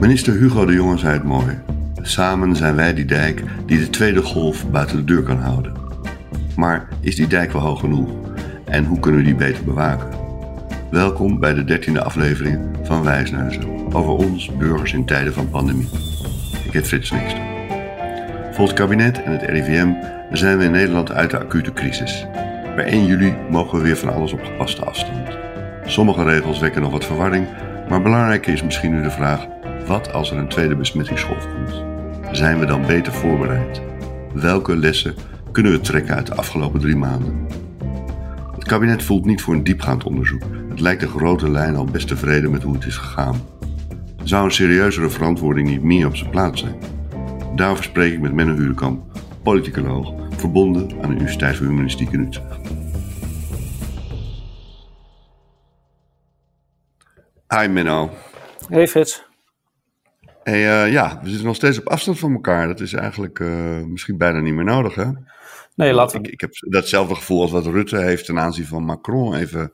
Minister Hugo de Jonge zei het mooi. Samen zijn wij die dijk die de tweede golf buiten de deur kan houden. Maar is die dijk wel hoog genoeg? En hoe kunnen we die beter bewaken? Welkom bij de dertiende aflevering van Wijsneuzen over ons burgers in tijden van pandemie. Ik heet Frits Nixter. Volgens het kabinet en het RIVM zijn we in Nederland uit de acute crisis. Per 1 juli mogen we weer van alles op gepaste afstand. Sommige regels wekken nog wat verwarring, maar belangrijker is misschien nu de vraag: wat als er een tweede besmettingsgolf komt? Zijn we dan beter voorbereid? Welke lessen kunnen we trekken uit de afgelopen drie maanden? Het kabinet voelt niet voor een diepgaand onderzoek. Het lijkt de grote lijn al best tevreden met hoe het is gegaan. Zou een serieuzere verantwoording niet meer op zijn plaats zijn? Daarover spreek ik met Menno Hurekamp, politicoloog, verbonden aan de Universiteit voor Humanistiek in Utrecht. Hi Menno. Hey Frits. Hey, uh, ja, we zitten nog steeds op afstand van elkaar. Dat is eigenlijk uh, misschien bijna niet meer nodig, hè? Nee, laten we... Ik, ik heb datzelfde gevoel als wat Rutte heeft ten aanzien van Macron. Even,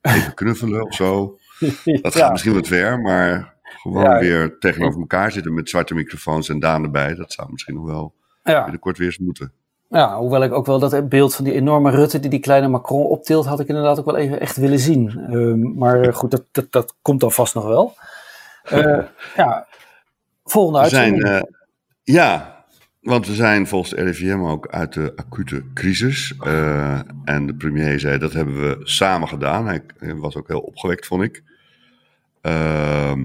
even knuffelen of zo. Dat gaat misschien wat ver, maar gewoon ja, weer tegenover elkaar zitten met zwarte microfoons en Daan erbij. Dat zou misschien nog wel ja. binnenkort weer eens moeten. Ja, hoewel ik ook wel dat beeld van die enorme Rutte die die kleine Macron optilt, had ik inderdaad ook wel even echt willen zien. Uh, maar goed, dat, dat, dat komt dan vast nog wel. Uh, ja, volgende uitzending. Zijn, uh, ja, want we zijn volgens de RIVM ook uit de acute crisis. Uh, en de premier zei dat hebben we samen gedaan. Hij was ook heel opgewekt, vond ik. Ehm,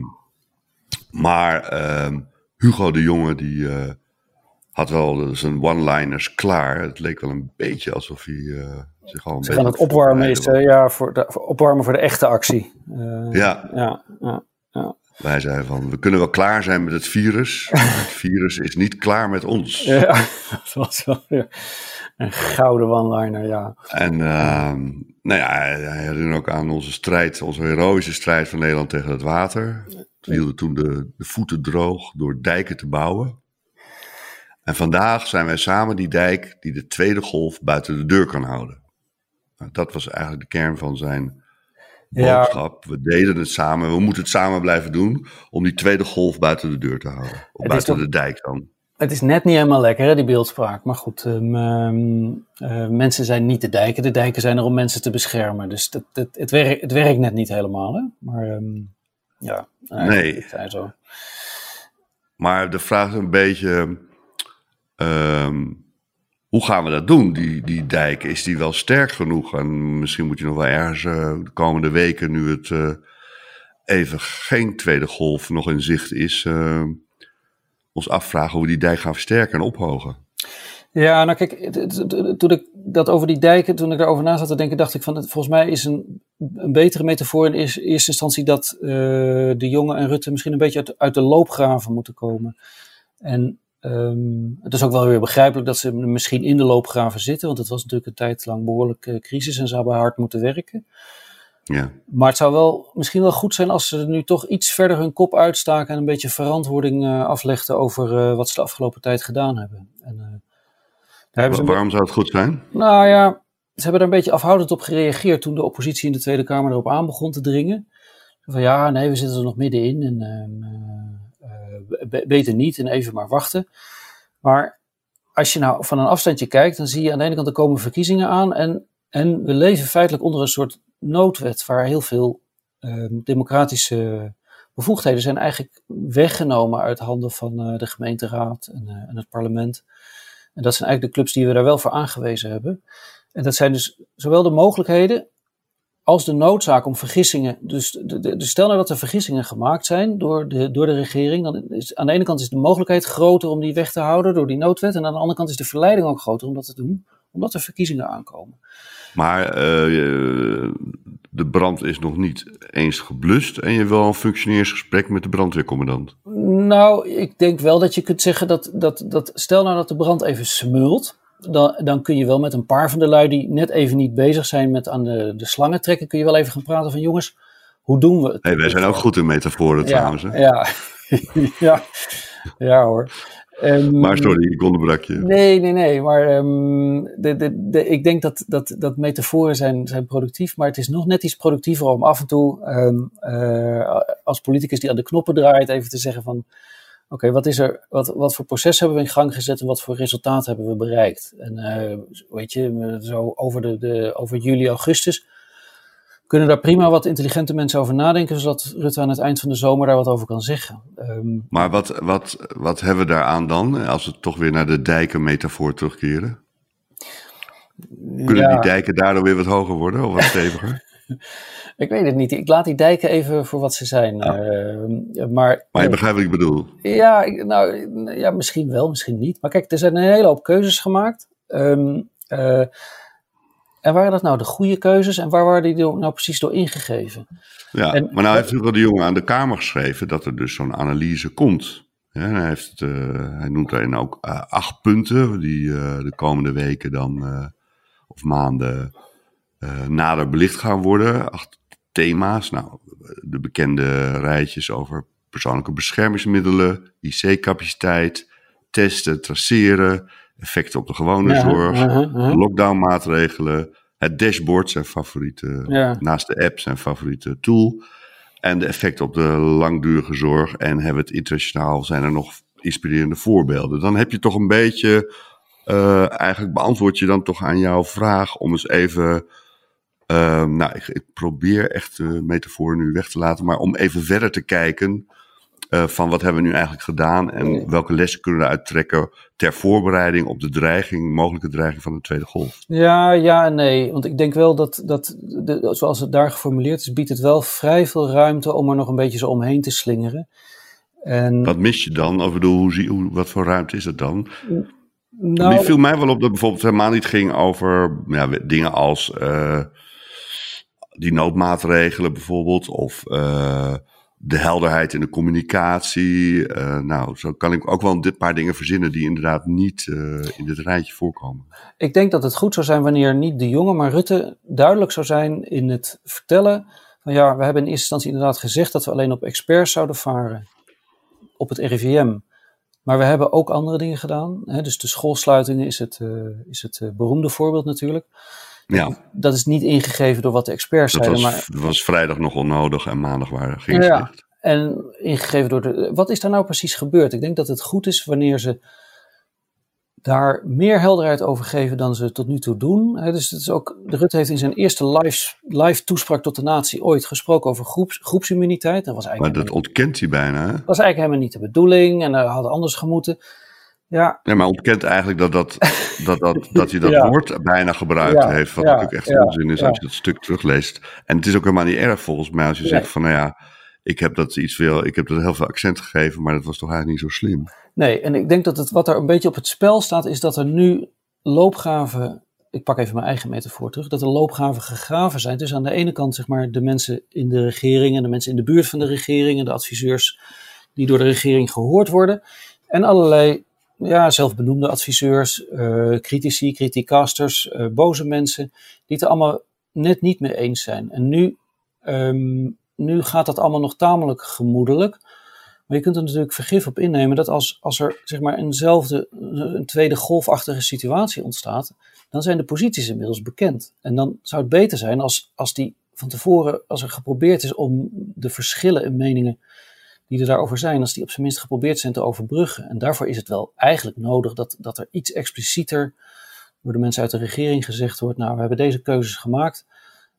maar ehm, Hugo de Jonge die had wel zijn one-liners klaar. Het leek wel een beetje alsof hij zich al een Ze beetje... gaan het opwarmen is, ja, voor de, voor opwarmen voor de echte actie. Ja, ja, ja. Wij zeiden van, we kunnen wel klaar zijn met het virus, maar het virus is niet klaar met ons. Ja, dat was wel ja. een gouden one-liner, ja. En ehm, nou ja, hij herinnerde ook aan onze strijd, onze heroïsche strijd van Nederland tegen het water. We hielden toen de, de voeten droog door dijken te bouwen. En vandaag zijn wij samen die dijk die de tweede golf buiten de deur kan houden. Nou, dat was eigenlijk de kern van zijn boodschap. Ja. We deden het samen, we moeten het samen blijven doen om die tweede golf buiten de deur te houden. Of buiten toch, de dijk dan. Het is net niet helemaal lekker, hè, die beeldspraak. Maar goed, um, uh, mensen zijn niet de dijken. De dijken zijn er om mensen te beschermen. Dus dat, dat, het, werkt, het werkt net niet helemaal. Hè? Maar um, ja, nee. Het zo. Maar de vraag is een beetje Um, hoe gaan we dat doen, die, die dijk? Is die wel sterk genoeg? En misschien moet je nog wel ergens uh, de komende weken, nu het uh, even geen tweede golf nog in zicht is, uh, ons afvragen hoe we die dijk gaan versterken en ophogen. Ja, nou kijk, toen ik dat over die dijken, toen ik daarover na zat te denken, dacht ik van, volgens mij is een, een betere metafoor in eerste, eerste instantie dat de jongen en Rutte misschien een beetje uit, uit de loopgraven moeten komen. En Um, het is ook wel weer begrijpelijk dat ze misschien in de loopgraven zitten, want het was natuurlijk een tijd lang behoorlijk uh, crisis en ze hebben hard moeten werken. Ja. Maar het zou wel misschien wel goed zijn als ze nu toch iets verder hun kop uitstaken en een beetje verantwoording uh, aflegden over uh, wat ze de afgelopen tijd gedaan hebben. En, daar ze waarom zou het goed zijn? Nou ja, ze hebben er een beetje afhoudend op gereageerd toen de oppositie in de Tweede Kamer erop aan begon te dringen. Van ja, nee, we zitten er nog middenin en beter niet en even maar wachten. Maar als je nou van een afstandje kijkt, dan zie je aan de ene kant er komen verkiezingen aan. En, en we leven feitelijk onder een soort noodwet waar heel veel uh, democratische bevoegdheden zijn eigenlijk weggenomen uit handen van uh, de gemeenteraad en, uh, en, het parlement. En dat zijn eigenlijk de clubs die we daar wel voor aangewezen hebben. En dat zijn dus zowel de mogelijkheden als de noodzaak om vergissingen. Dus de, de, stel nou dat er vergissingen gemaakt zijn door de, door de regering. Dan is aan de ene kant is de mogelijkheid groter om die weg te houden door die noodwet. En aan de andere kant is de verleiding ook groter om dat te doen, omdat er verkiezingen aankomen. Maar uh, de brand is nog niet eens geblust en je wel een functioneersgesprek met de brandweercommandant. Nou, ik denk wel dat je kunt zeggen dat, dat, dat stel nou dat de brand even smult dan, dan kun je wel met een paar van de lui die net even niet bezig zijn met aan de, de slangen trekken, kun je wel even gaan praten van jongens, hoe doen we het? Hey, wij zijn ook goed in metaforen ja, trouwens. Hè? Ja, ja, ja hoor. Um, maar sorry, ik onderbrak je. Nee, nee, nee. Maar um, de, de, de, ik denk dat, dat, dat metaforen zijn, zijn productief. Maar het is nog net iets productiever om af en toe um, uh, als politicus die aan de knoppen draait, even te zeggen van. Oké, wat is er, wat, wat voor proces hebben we in gang gezet en wat voor resultaat hebben we bereikt? En uh, weet je, zo over, de, de, over juli, augustus kunnen daar prima wat intelligente mensen over nadenken, zodat Rutte aan het eind van de zomer daar wat over kan zeggen. Um, maar wat, wat, wat hebben we daaraan dan, als we toch weer naar de dijken-metafoor terugkeren? Kunnen ja. die dijken daardoor weer wat hoger worden of wat steviger? ik weet het niet. Ik laat die dijken even voor wat ze zijn. Ja. Uh, maar, maar je begrijpt wat ik bedoel? Ja, nou, ja, misschien wel, misschien niet. Maar kijk, er zijn een hele hoop keuzes gemaakt. Um, uh, en waren dat nou de goede keuzes en waar waren die nou precies door ingegeven? Ja, en, maar nou heeft de jongen aan de Kamer geschreven dat er dus zo'n analyse komt. Ja, hij, heeft uh, hij noemt daarin ook acht punten die de komende weken dan, of maanden, nader belicht gaan worden. Acht thema's. Nou, de bekende rijtjes over persoonlijke beschermingsmiddelen, IC-capaciteit, testen, traceren, effecten op de gewone zorg, uh -huh, uh -huh. lockdown-maatregelen, het dashboard, zijn favoriete, ja. naast de app, zijn favoriete tool. En de effecten op de langdurige zorg. En hebben het internationaal, zijn er nog inspirerende voorbeelden. Dan heb je toch een beetje, uh, eigenlijk beantwoord je dan toch aan jouw vraag om eens even. Uh, nou, ik, ik, probeer echt de metafoor nu weg te laten, maar om even verder te kijken uh, van wat hebben we nu eigenlijk gedaan en welke lessen kunnen we eruit trekken ter voorbereiding op de dreiging, mogelijke dreiging van de tweede golf? Ja, ja en nee. Want ik denk wel dat, dat de, zoals het daar geformuleerd is, biedt het wel vrij veel ruimte om er nog een beetje zo omheen te slingeren. En, wat mis je dan? Of bedoel, hoe zie, hoe, wat voor ruimte is het dan? Nou, het viel mij wel op dat bijvoorbeeld helemaal niet ging over ja, dingen als uh, die noodmaatregelen bijvoorbeeld. Of uh, de helderheid in de communicatie. Uh, nou, zo kan ik ook wel een paar dingen verzinnen die inderdaad niet uh, in dit rijtje voorkomen. Ik denk dat het goed zou zijn wanneer niet de jongen, maar Rutte duidelijk zou zijn in het vertellen van ja, we hebben in eerste instantie inderdaad gezegd dat we alleen op experts zouden varen op het RIVM. Maar we hebben ook andere dingen gedaan. Hè? Dus de schoolsluitingen is het, is het beroemde voorbeeld natuurlijk. Ja. Dat is niet ingegeven door wat de experts dat zeiden. Was, maar... Was vrijdag nog onnodig en maandag waren geen ja, En ingegeven door de. Wat is daar nou precies gebeurd? Ik denk dat het goed is wanneer ze daar meer helderheid over geven dan ze tot nu toe doen. dus het is ook, de Rutte heeft in zijn eerste live, live toespraak tot de natie ooit gesproken over groeps, groepsimmuniteit. Dat was eigenlijk maar dat ontkent hij bijna. Dat was eigenlijk helemaal niet de bedoeling en dat had anders gemoeten. Ja. ja, maar ontkent eigenlijk dat, dat, dat, dat, dat hij dat ja. woord bijna gebruikt ja. heeft. Wat natuurlijk echt onzin is als je dat stuk terugleest. En het is ook helemaal niet erg volgens mij als je zegt van nou ja, ik heb dat iets veel, ik heb dat heel veel accent gegeven, maar dat was toch eigenlijk niet zo slim. Nee, en ik denk dat het, wat er een beetje op het spel staat, is dat er nu loopgraven, ik pak even mijn eigen metafoor terug, dat er loopgraven gegraven zijn. Dus aan de ene kant zeg maar de mensen in de regering en de mensen in de buurt van de regering en de adviseurs die door de regering gehoord worden. En allerlei ja, zelfbenoemde adviseurs, uh, critici, criticasters, uh, boze mensen, die het allemaal net niet mee eens zijn. En nu, um, nu gaat dat allemaal nog tamelijk gemoedelijk. Maar je kunt er natuurlijk vergif op innemen dat als, als er zeg maar eenzelfde, een tweede golfachtige situatie ontstaat, dan zijn de posities inmiddels bekend. En dan zou het beter zijn als, als die van tevoren, als er geprobeerd is om de verschillen in meningen die er daarover zijn, als die op zijn minst geprobeerd zijn te overbruggen. En daarvoor is het wel eigenlijk nodig dat, dat er iets explicieter door de mensen uit de regering gezegd wordt, nou, we hebben deze keuzes gemaakt.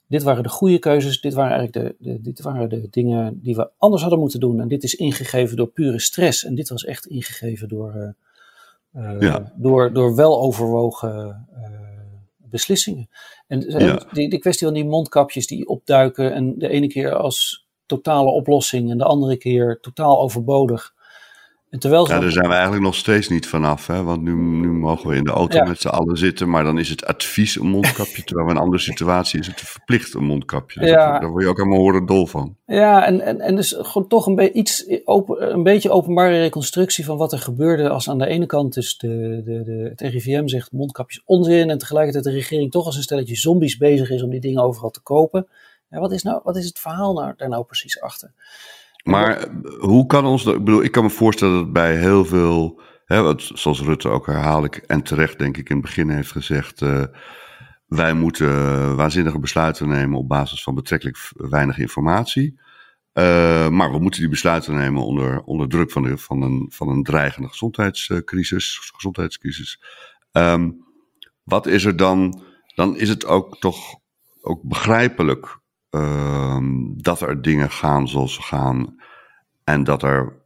Dit waren de goede keuzes, dit waren eigenlijk de, de, dit waren de dingen die we anders hadden moeten doen. En dit is ingegeven door pure stress. En dit was echt ingegeven door, uh, ja. door, door weloverwogen uh, beslissingen. En ja. die, die kwestie van die mondkapjes die opduiken en de ene keer als totale oplossing en de andere keer totaal overbodig. En terwijl ja, daar zijn we eigenlijk nog steeds niet vanaf. Hè? Want nu, nu mogen we in de auto ja. met z'n allen zitten, maar dan is het advies een mondkapje. terwijl in een andere situatie is het verplicht een mondkapje. Dus ja. daar word je ook helemaal horen dol van. Ja, en, en, en dus gewoon toch een, be iets open, een beetje openbare reconstructie van wat er gebeurde. Als aan de ene kant dus de, de, de, het RIVM zegt mondkapjes onzin. En tegelijkertijd de regering toch als een stelletje zombies bezig is om die dingen overal te kopen. Ja, wat, is nou, wat is het verhaal nou, daar nou precies achter? Maar hoe kan ons, ik bedoel, ik kan me voorstellen dat bij heel veel hè, wat, zoals Rutte ook herhaaldelijk en terecht denk ik in het begin heeft gezegd, wij moeten waanzinnige besluiten nemen op basis van betrekkelijk weinig informatie. maar we moeten die besluiten nemen onder, onder druk van, de, van, een, van een dreigende gezondheidscrisis. gezondheidscrisis. Ehm, wat is er dan? Dan is het ook toch ook begrijpelijk dat er dingen gaan zoals ze gaan. En dat er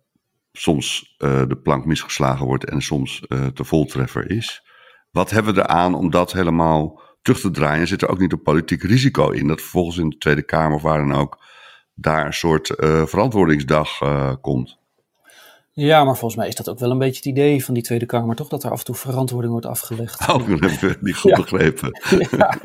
soms uh, de plank misgeslagen wordt en soms uh, de voltreffer is. Wat hebben we eraan om dat helemaal terug te draaien? Zit er ook niet een politiek risico in dat vervolgens in de Tweede Kamer of waar dan ook daar een soort uh, verantwoordingsdag komt? Ja, maar volgens mij is dat ook wel een beetje het idee van die Tweede Kamer, toch? Dat er af en toe verantwoording wordt afgelegd. Oh, dat heb ik niet goed begrepen. Ja.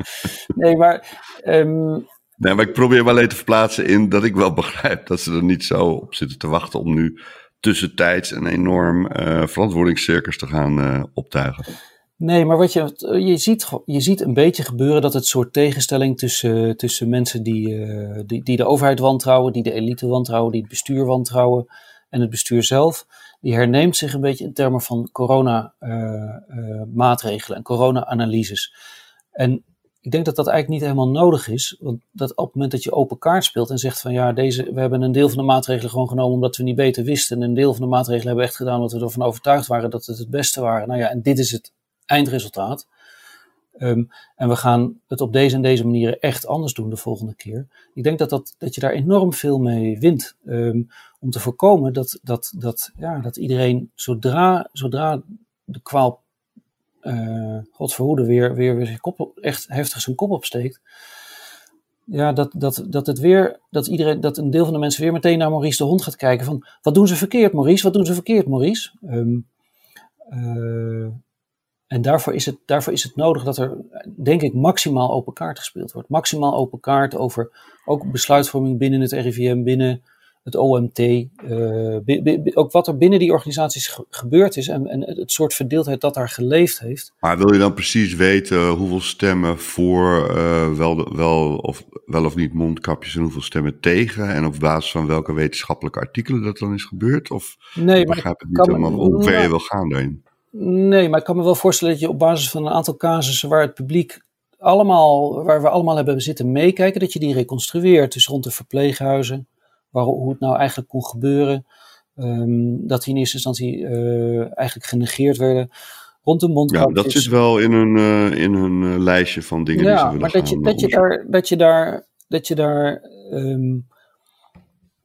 Nee, maar... Um... Nee, maar ik probeer wel even te verplaatsen in dat ik wel begrijp dat ze er niet zo op zitten te wachten om nu tussentijds een enorm uh, verantwoordingscircus te gaan uh, optuigen. Nee, maar wat je, je, ziet, je ziet een beetje gebeuren dat het soort tegenstelling tussen, tussen mensen die, uh, die, die de overheid wantrouwen, die de elite wantrouwen, die het bestuur wantrouwen, en het bestuur zelf, die herneemt zich een beetje in termen van corona-maatregelen eh, en corona-analyses. En ik denk dat dat eigenlijk niet helemaal nodig is. Want dat op het moment dat je open kaart speelt en zegt van ja, deze, we hebben een deel van de maatregelen gewoon genomen omdat we niet beter wisten. En een deel van de maatregelen hebben we echt gedaan omdat we ervan overtuigd waren dat het het beste waren. Nou ja, en dit is het eindresultaat. Um, en we gaan het op deze en deze manieren echt anders doen de volgende keer. Ik denk dat, dat, dat je daar enorm veel mee wint. Um, om te voorkomen dat, dat, dat, ja, dat iedereen zodra, zodra de kwaal, uh, God verhoede, weer, weer, weer kop, echt heftig zijn kop opsteekt. Ja, dat, dat, dat het weer, dat iedereen, dat een deel van de mensen weer meteen naar Maurice de Hond gaat kijken van, wat doen ze verkeerd Maurice, wat doen ze verkeerd Maurice? Um, uh, en daarvoor is, het, daarvoor is het nodig dat er, denk ik, maximaal open kaart gespeeld wordt. Maximaal open kaart over ook besluitvorming binnen het RIVM, binnen het OMT. Uh, ook wat er binnen die organisaties gebeurd is en, en het soort verdeeldheid dat daar geleefd heeft. Maar wil je dan precies weten hoeveel stemmen voor uh, wel, wel, of, wel of niet mondkapjes en hoeveel stemmen tegen? En op basis van welke wetenschappelijke artikelen dat dan is gebeurd? Of nee, maar begrijp het niet helemaal hoe ver je wil gaan daarin? Nee, maar ik kan me wel voorstellen dat je op basis van een aantal casussen waar het publiek allemaal, waar we allemaal hebben zitten meekijken, dat je die reconstrueert. Dus rond de verpleeghuizen, waar, hoe het nou eigenlijk kon gebeuren. Um, dat die in eerste instantie uh, eigenlijk genegeerd werden. Rond de mondkapjes. Ja, dat zit wel in hun, uh, in hun uh, lijstje van dingen ja, die ze willen maar dat je, dat je daar, dat je daar, dat je daar um,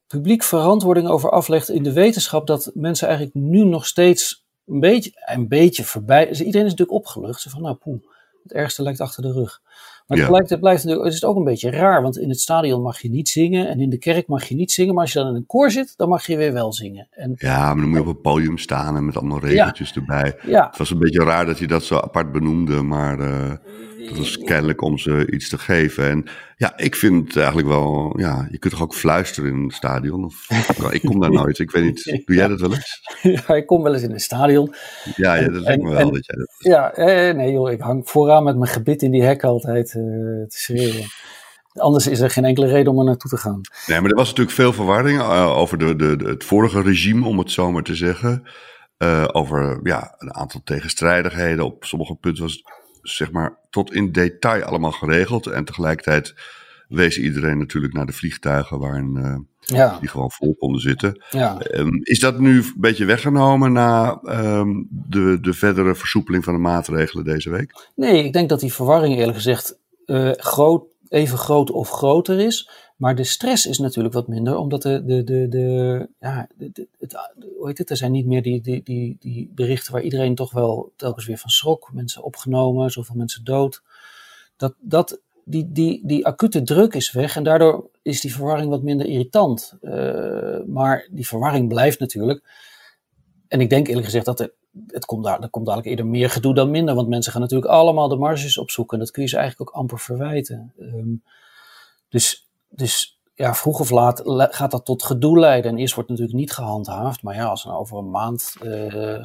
publiek verantwoording over aflegt in de wetenschap dat mensen eigenlijk nu nog steeds een beetje, een beetje voorbij. Dus iedereen is natuurlijk opgelucht. Ze van, nou poeh, het ergste lijkt achter de rug. Maar ja. tegelijkertijd blijft het, is het ook een beetje raar. Want in het stadion mag je niet zingen. En in de kerk mag je niet zingen. Maar als je dan in een koor zit, dan mag je weer wel zingen. En, ja, maar dan moet je op het podium staan en met allemaal regeltjes ja. erbij. Ja. Het was een beetje raar dat je dat zo apart benoemde. Maar uh, dat was kennelijk om ze iets te geven. En ja, ik vind het eigenlijk wel, ja, je kunt toch ook fluisteren in het stadion? Of, ik kom daar nooit, ik weet niet, doe jij dat wel eens? Ja, ik kom wel eens in het stadion. Ja, ja dat lijkt me wel en, dat jij dat Ja, eh, nee joh, ik hang vooraan met mijn gebit in die hek altijd uh, te schreeuwen. Anders is er geen enkele reden om er naartoe te gaan. Nee, maar er was natuurlijk veel verwarring uh, over de, de, de, het vorige regime, om het zo maar te zeggen. Uh, over ja, een aantal tegenstrijdigheden. Op sommige punten was het zeg maar tot in detail allemaal geregeld. En tegelijkertijd wees iedereen natuurlijk naar de vliegtuigen waarin uh, ja. die gewoon vol konden zitten. Ja. Um, is dat nu een beetje weggenomen na um, de, de verdere versoepeling van de maatregelen deze week? Nee, ik denk dat die verwarring eerlijk gezegd uh, groot, even groot of groter is. Maar de stress is natuurlijk wat minder, omdat de, de, de, de, ja, het, hoe heet het, er zijn niet meer die, die, die, die berichten waar iedereen toch wel telkens weer van schrok. Mensen opgenomen, zoveel mensen dood. Dat, dat, die, die, die acute druk is weg en daardoor is die verwarring wat minder irritant. Uh, maar die verwarring blijft natuurlijk. En ik denk eerlijk gezegd dat er, het komt daar, er komt dadelijk eerder meer gedoe dan minder. Want mensen gaan natuurlijk allemaal de marges opzoeken. En dat kun je ze eigenlijk ook amper verwijten. Um, dus dus ja, vroeg of laat gaat dat tot gedoe leiden. En eerst wordt natuurlijk niet gehandhaafd. Maar ja, als dan over een maand. Uh,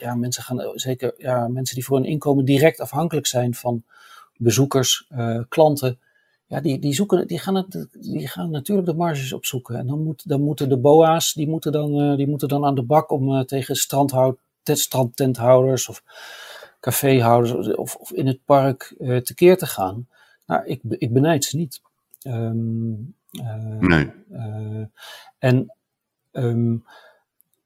ja, mensen gaan zeker. Ja, mensen die voor hun inkomen direct afhankelijk zijn van bezoekers, uh, klanten. Ja, die, die, zoeken, die, gaan het, die gaan natuurlijk de marges opzoeken. En dan, moet, dan moeten de BOA's. Die moeten dan, die moeten dan aan de bak om tegen strandhout strandtenthouders of caféhouders of, of in het park uh, tekeer te gaan. Nou, ik, ik benijd ze niet. Um, nee. en um,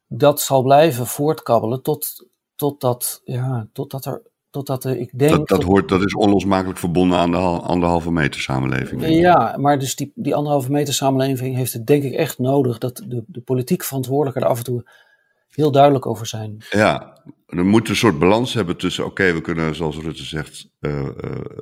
dat zal blijven voortkabbelen tot, totdat, ja, totdat er Totdat er, ik denk. Dat, dat, hoort, dat is onlosmakelijk verbonden aan de anderhalve meter samenleving. Ja, maar dus die, die anderhalve meter samenleving heeft het denk ik echt nodig dat de, de politiek verantwoordelijken er af en toe heel duidelijk over zijn. Ja, er moet een soort balans hebben tussen, oké, we kunnen, zoals Rutte zegt, uh, uh,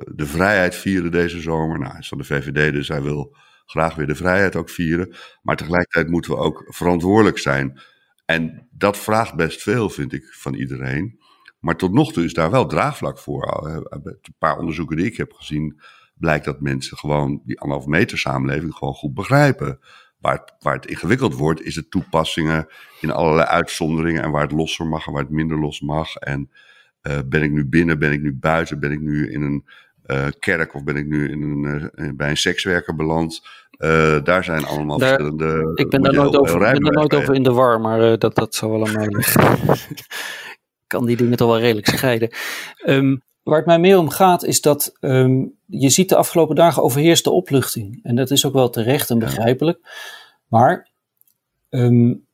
de vrijheid vieren deze zomer. Nou, hij is van de VVD, dus hij wil graag weer de vrijheid ook vieren. Maar tegelijkertijd moeten we ook verantwoordelijk zijn. En dat vraagt best veel, vind ik, van iedereen. Maar tot nog toe is daar wel draagvlak voor. Een paar onderzoeken die ik heb gezien, blijkt dat mensen gewoon die anderhalve meter samenleving gewoon goed begrijpen. Waar het, waar het ingewikkeld wordt, is de toepassingen in allerlei uitzonderingen en waar het losser mag en waar het minder los mag. En uh, ben ik nu binnen, ben ik nu buiten, ben ik nu in een uh, kerk of ben ik nu in een, uh, bij een sekswerker beland? daar zijn allemaal daar, verschillende. Ik ben daar nooit, over, ben daar nooit over in de war, maar dat, dat zou wel aan mij liggen. kan die dingen toch wel redelijk scheiden. Um, waar het mij meer om gaat is dat um, je ziet de afgelopen dagen overheerst de opluchting. En dat is ook wel terecht en begrijpelijk. Maar um,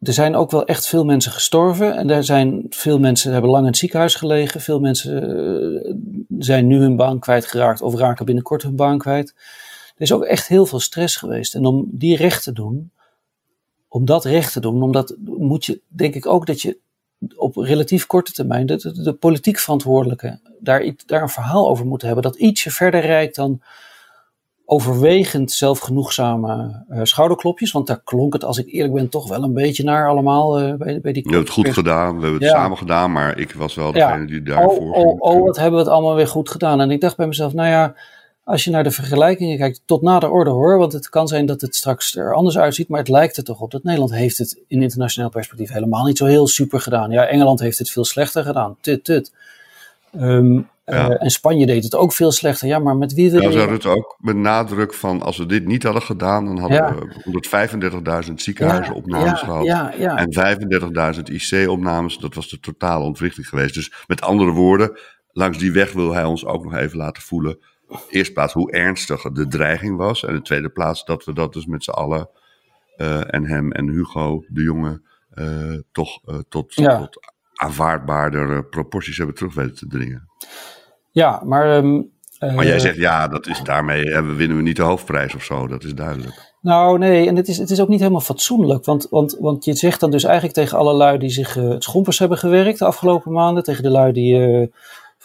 er zijn ook wel echt veel mensen gestorven. En er zijn veel mensen hebben lang in het ziekenhuis gelegen. Veel mensen uh, zijn nu hun baan kwijtgeraakt of raken binnenkort hun baan kwijt. Er is ook echt heel veel stress geweest. En om die recht te doen, om dat recht te doen, omdat moet je, denk ik ook dat je op relatief korte termijn de, de, politiek verantwoordelijke daar, daar een verhaal over moeten hebben dat ietsje verder reikt dan overwegend zelfgenoegzame uh, schouderklopjes. Want daar klonk het, als ik eerlijk ben, toch wel een beetje naar allemaal uh, bij, bij die... We hebben het goed gedaan, we hebben het samen gedaan, maar ik was wel degene die daarvoor... Oh, oh, oh, wat hebben we het allemaal weer goed gedaan. En ik dacht bij mezelf, nou ja, als je naar de vergelijkingen kijkt, tot na de orde hoor, want het kan zijn dat het straks er anders uitziet, maar het lijkt er toch op dat Nederland heeft het in internationaal perspectief helemaal niet zo heel super gedaan. Ja, Engeland heeft het veel slechter gedaan, tut tut. Um, uh, en Spanje deed het ook veel slechter. Ja, maar met wie wil je... Nou, het ook met nadruk van, als we dit niet hadden gedaan, dan hadden we 135.000 ziekenhuizenopnames ja, gehad. En 35.000 IC-opnames, dat was de totale ontwrichting geweest. Dus met andere woorden, langs die weg wil hij ons ook nog even laten voelen eerste plaats hoe ernstig de dreiging was. En in de tweede plaats dat we dat dus met z'n allen uh, en hem en Hugo de jongen uh, toch uh, tot, ja. tot aanvaardbaardere proporties hebben terug weten te dringen. Ja, maar. Um, maar jij zegt ja, dat is daarmee we winnen we niet de hoofdprijs of zo, dat is duidelijk. Nou nee, en het is, het is ook niet helemaal fatsoenlijk. Want, want, want je zegt dan dus eigenlijk tegen alle lui die zich het schompers hebben gewerkt de afgelopen maanden, tegen de lui die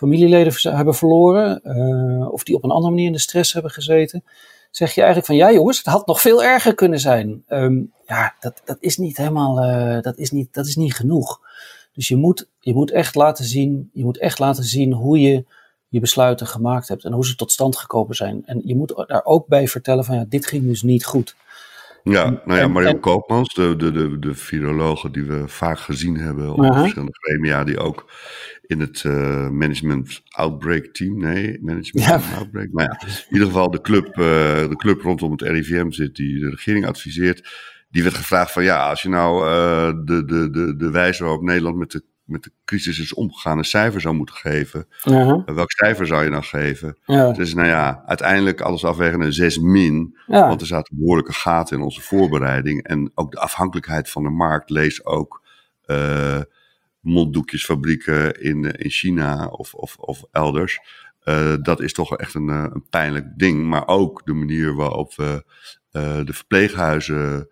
familieleden hebben verloren, uh, of die op een andere manier in de stress hebben gezeten, zeg je eigenlijk van ja jongens, het had nog veel erger kunnen zijn. Um, ja, dat, dat is niet helemaal, uh, dat, is niet, dat is niet genoeg. Dus je moet, je moet echt laten zien, je moet echt laten zien hoe je je besluiten gemaakt hebt en hoe ze tot stand gekomen zijn. En je moet daar ook bij vertellen van ja, dit ging dus niet goed. Ja, nou ja, Mario Koopmans, de, de, de, de virologen die we vaak gezien hebben op uh -huh. verschillende gremia, die ook in het uh, management outbreak team. Nee, management ja. outbreak. Maar ja, in ieder geval de club, uh, de club rondom het RIVM zit die de regering adviseert. Die werd gevraagd van ja, als je nou uh, de, de, de, de wijze waarop Nederland met de, met de crisis is omgegaan een cijfer zou moeten geven. -huh. welk cijfer zou je dan geven? Ja. Dus nou ja, uiteindelijk alles afwegen een 6 min. Ja. Want er zaten behoorlijke gaten in onze voorbereiding. En ook de afhankelijkheid van de markt lees ook monddoekjesfabrieken in, in China of, of, of elders. Uh, dat is toch echt een, eh, een, pijnlijk ding. Maar ook de manier waarop we de verpleeghuizen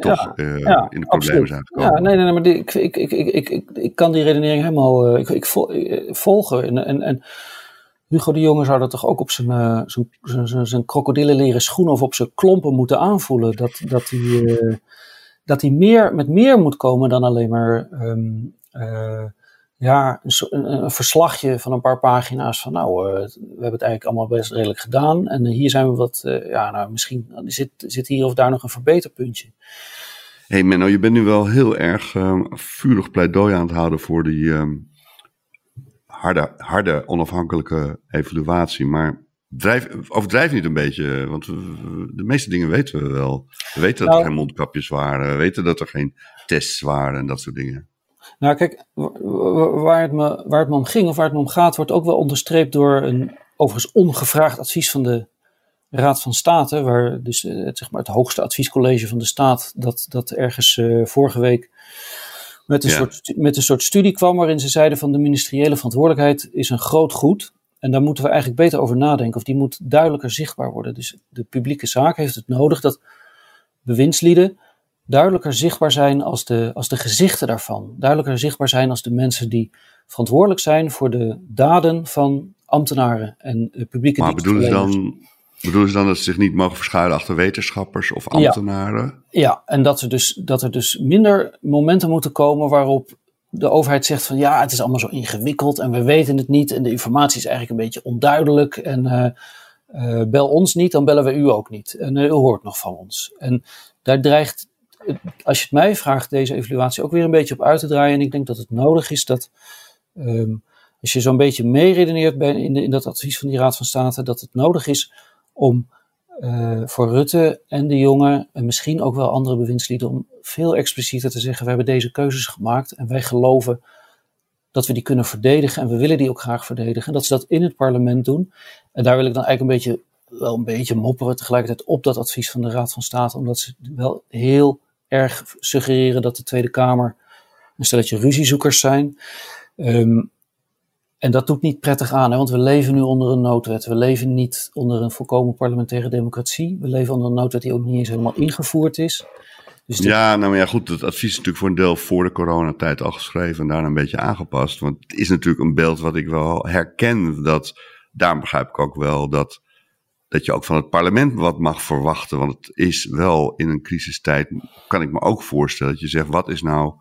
toch ja, ja, in de problemen zijn gekomen. Ja, nee, nee, nee maar die, ik, ik, ik, ik, ik, ik kan die redenering helemaal ik, ik volgen. En, en, en Hugo de Jonge zou dat toch ook op zijn, zijn, zijn, zijn krokodillenleren schoenen of op zijn klompen moeten aanvoelen. Dat, dat hij, dat hij meer, met meer moet komen dan alleen maar um, uh, ja, een, een, verslagje van een paar pagina's van nou, uh, we hebben het eigenlijk allemaal best redelijk gedaan. En hier zijn we wat, uh, ja, nou, misschien zit, zit hier of daar nog een verbeterpuntje. hey Menno, je bent nu wel heel erg um, vurig pleidooi aan het houden voor die um, harde, harde onafhankelijke evaluatie. Maar drijf, overdrijf niet een beetje, want we, de meeste dingen weten we wel. We weten dat nou, er geen mondkapjes waren, we weten dat er geen tests waren en dat soort dingen. Nou, kijk, waar het, me, waar het me om ging of waar het me om gaat, wordt ook wel onderstreept door een overigens ongevraagd advies van de Raad van State, waar dus het, eh, zeg maar het hoogste adviescollege van de staat, dat, dat ergens uh, vorige week met een, soort, met een soort studie kwam waarin ze zeiden van de ministeriële verantwoordelijkheid is een groot goed. En daar moeten we eigenlijk beter over nadenken, of die moet duidelijker zichtbaar worden. Dus de publieke zaak heeft het nodig dat bewindslieden duidelijker zichtbaar zijn als de, als de gezichten daarvan. Duidelijker zichtbaar zijn als de mensen die verantwoordelijk zijn voor de daden van ambtenaren en publieke Maar bedoelen ze, dan, bedoelen ze dan dat ze zich niet mogen verschuilen achter wetenschappers of ambtenaren? Ja, ja en dat er, dus, dat er dus minder momenten moeten komen waarop de overheid zegt van ja, het is allemaal zo ingewikkeld en we weten het niet en de informatie is eigenlijk een beetje onduidelijk en uh, bel ons niet, dan bellen we u ook niet. En uh, u hoort nog van ons. En daar dreigt als je het mij vraagt, deze evaluatie ook weer een beetje op uit te draaien. En ik denk dat het nodig is dat, um, als je zo'n beetje meeredeneert in, in dat advies van die Raad van State, dat het nodig is om uh, voor Rutte en de jongen, en misschien ook wel andere bewindslieden, om veel explicieter te zeggen: we hebben deze keuzes gemaakt en wij geloven dat we die kunnen verdedigen en we willen die ook graag verdedigen. En dat ze dat in het parlement doen. En daar wil ik dan eigenlijk een beetje, wel een beetje mopperen tegelijkertijd op dat advies van de Raad van State, omdat ze wel heel erg suggereren dat de Tweede Kamer een stelletje ruziezoekers zijn. Um, en dat doet niet prettig aan, hè, want we leven nu onder een noodwet. We leven niet onder een volkomen parlementaire democratie. We leven onder een noodwet die ook niet eens helemaal ingevoerd is. Dus Ja, nou ja, goed, het advies is natuurlijk voor een deel voor de coronatijd al geschreven en daarna een beetje aangepast. Want het is natuurlijk een beeld wat ik wel herken. Dat, daarom begrijp ik ook wel dat dat je ook van het parlement wat mag verwachten. Want het is wel in een crisistijd, kan ik me ook voorstellen, dat je zegt: wat is nou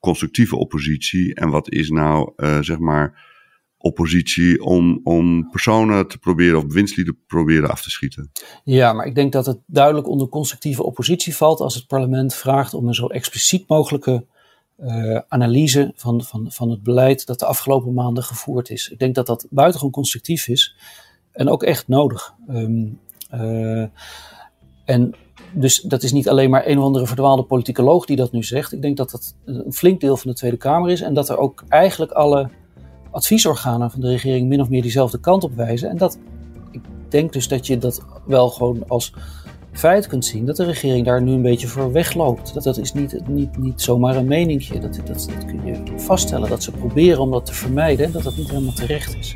constructieve oppositie en wat is nou, uh, zeg maar, oppositie om, om personen te proberen of winstlieden proberen af te schieten? Ja, maar ik denk dat het duidelijk onder constructieve oppositie valt als het parlement vraagt om een zo expliciet mogelijke uh, analyse van, van, van het beleid dat de afgelopen maanden gevoerd is. Ik denk dat dat buitengewoon constructief is. En ook echt nodig. Um, uh, en dus dat is niet alleen maar een of andere verdwaalde politicoloog die dat nu zegt. Ik denk dat dat een flink deel van de Tweede Kamer is. En dat er ook eigenlijk alle adviesorganen van de regering min of meer diezelfde kant op wijzen. En dat, ik denk dus dat je dat wel gewoon als feit kunt zien. Dat de regering daar nu een beetje voor wegloopt. Dat, dat is niet, niet, niet zomaar een meningje. Dat, dat, dat kun je vaststellen. Dat ze proberen om dat te vermijden. En dat dat niet helemaal terecht is.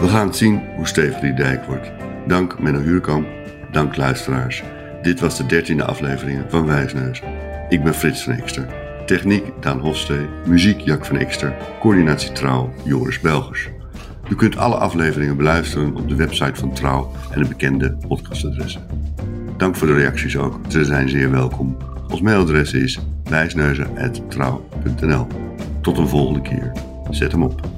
We gaan zien hoe stevig die dijk wordt. Dank Menno Huurkamp, dank luisteraars. Dit was de dertiende aflevering van Wijsneus. Ik ben Frits van Ekster. Techniek Daan Hofstee, muziek Jack van Ekster, coördinatie Trouw Joris Belgers. U kunt alle afleveringen beluisteren op de website van Trouw en de bekende podcastadressen. Dank voor de reacties ook, ze zijn zeer welkom. Ons mailadres is wijsneuzen.trouw.nl. Tot een volgende keer. Zet hem op.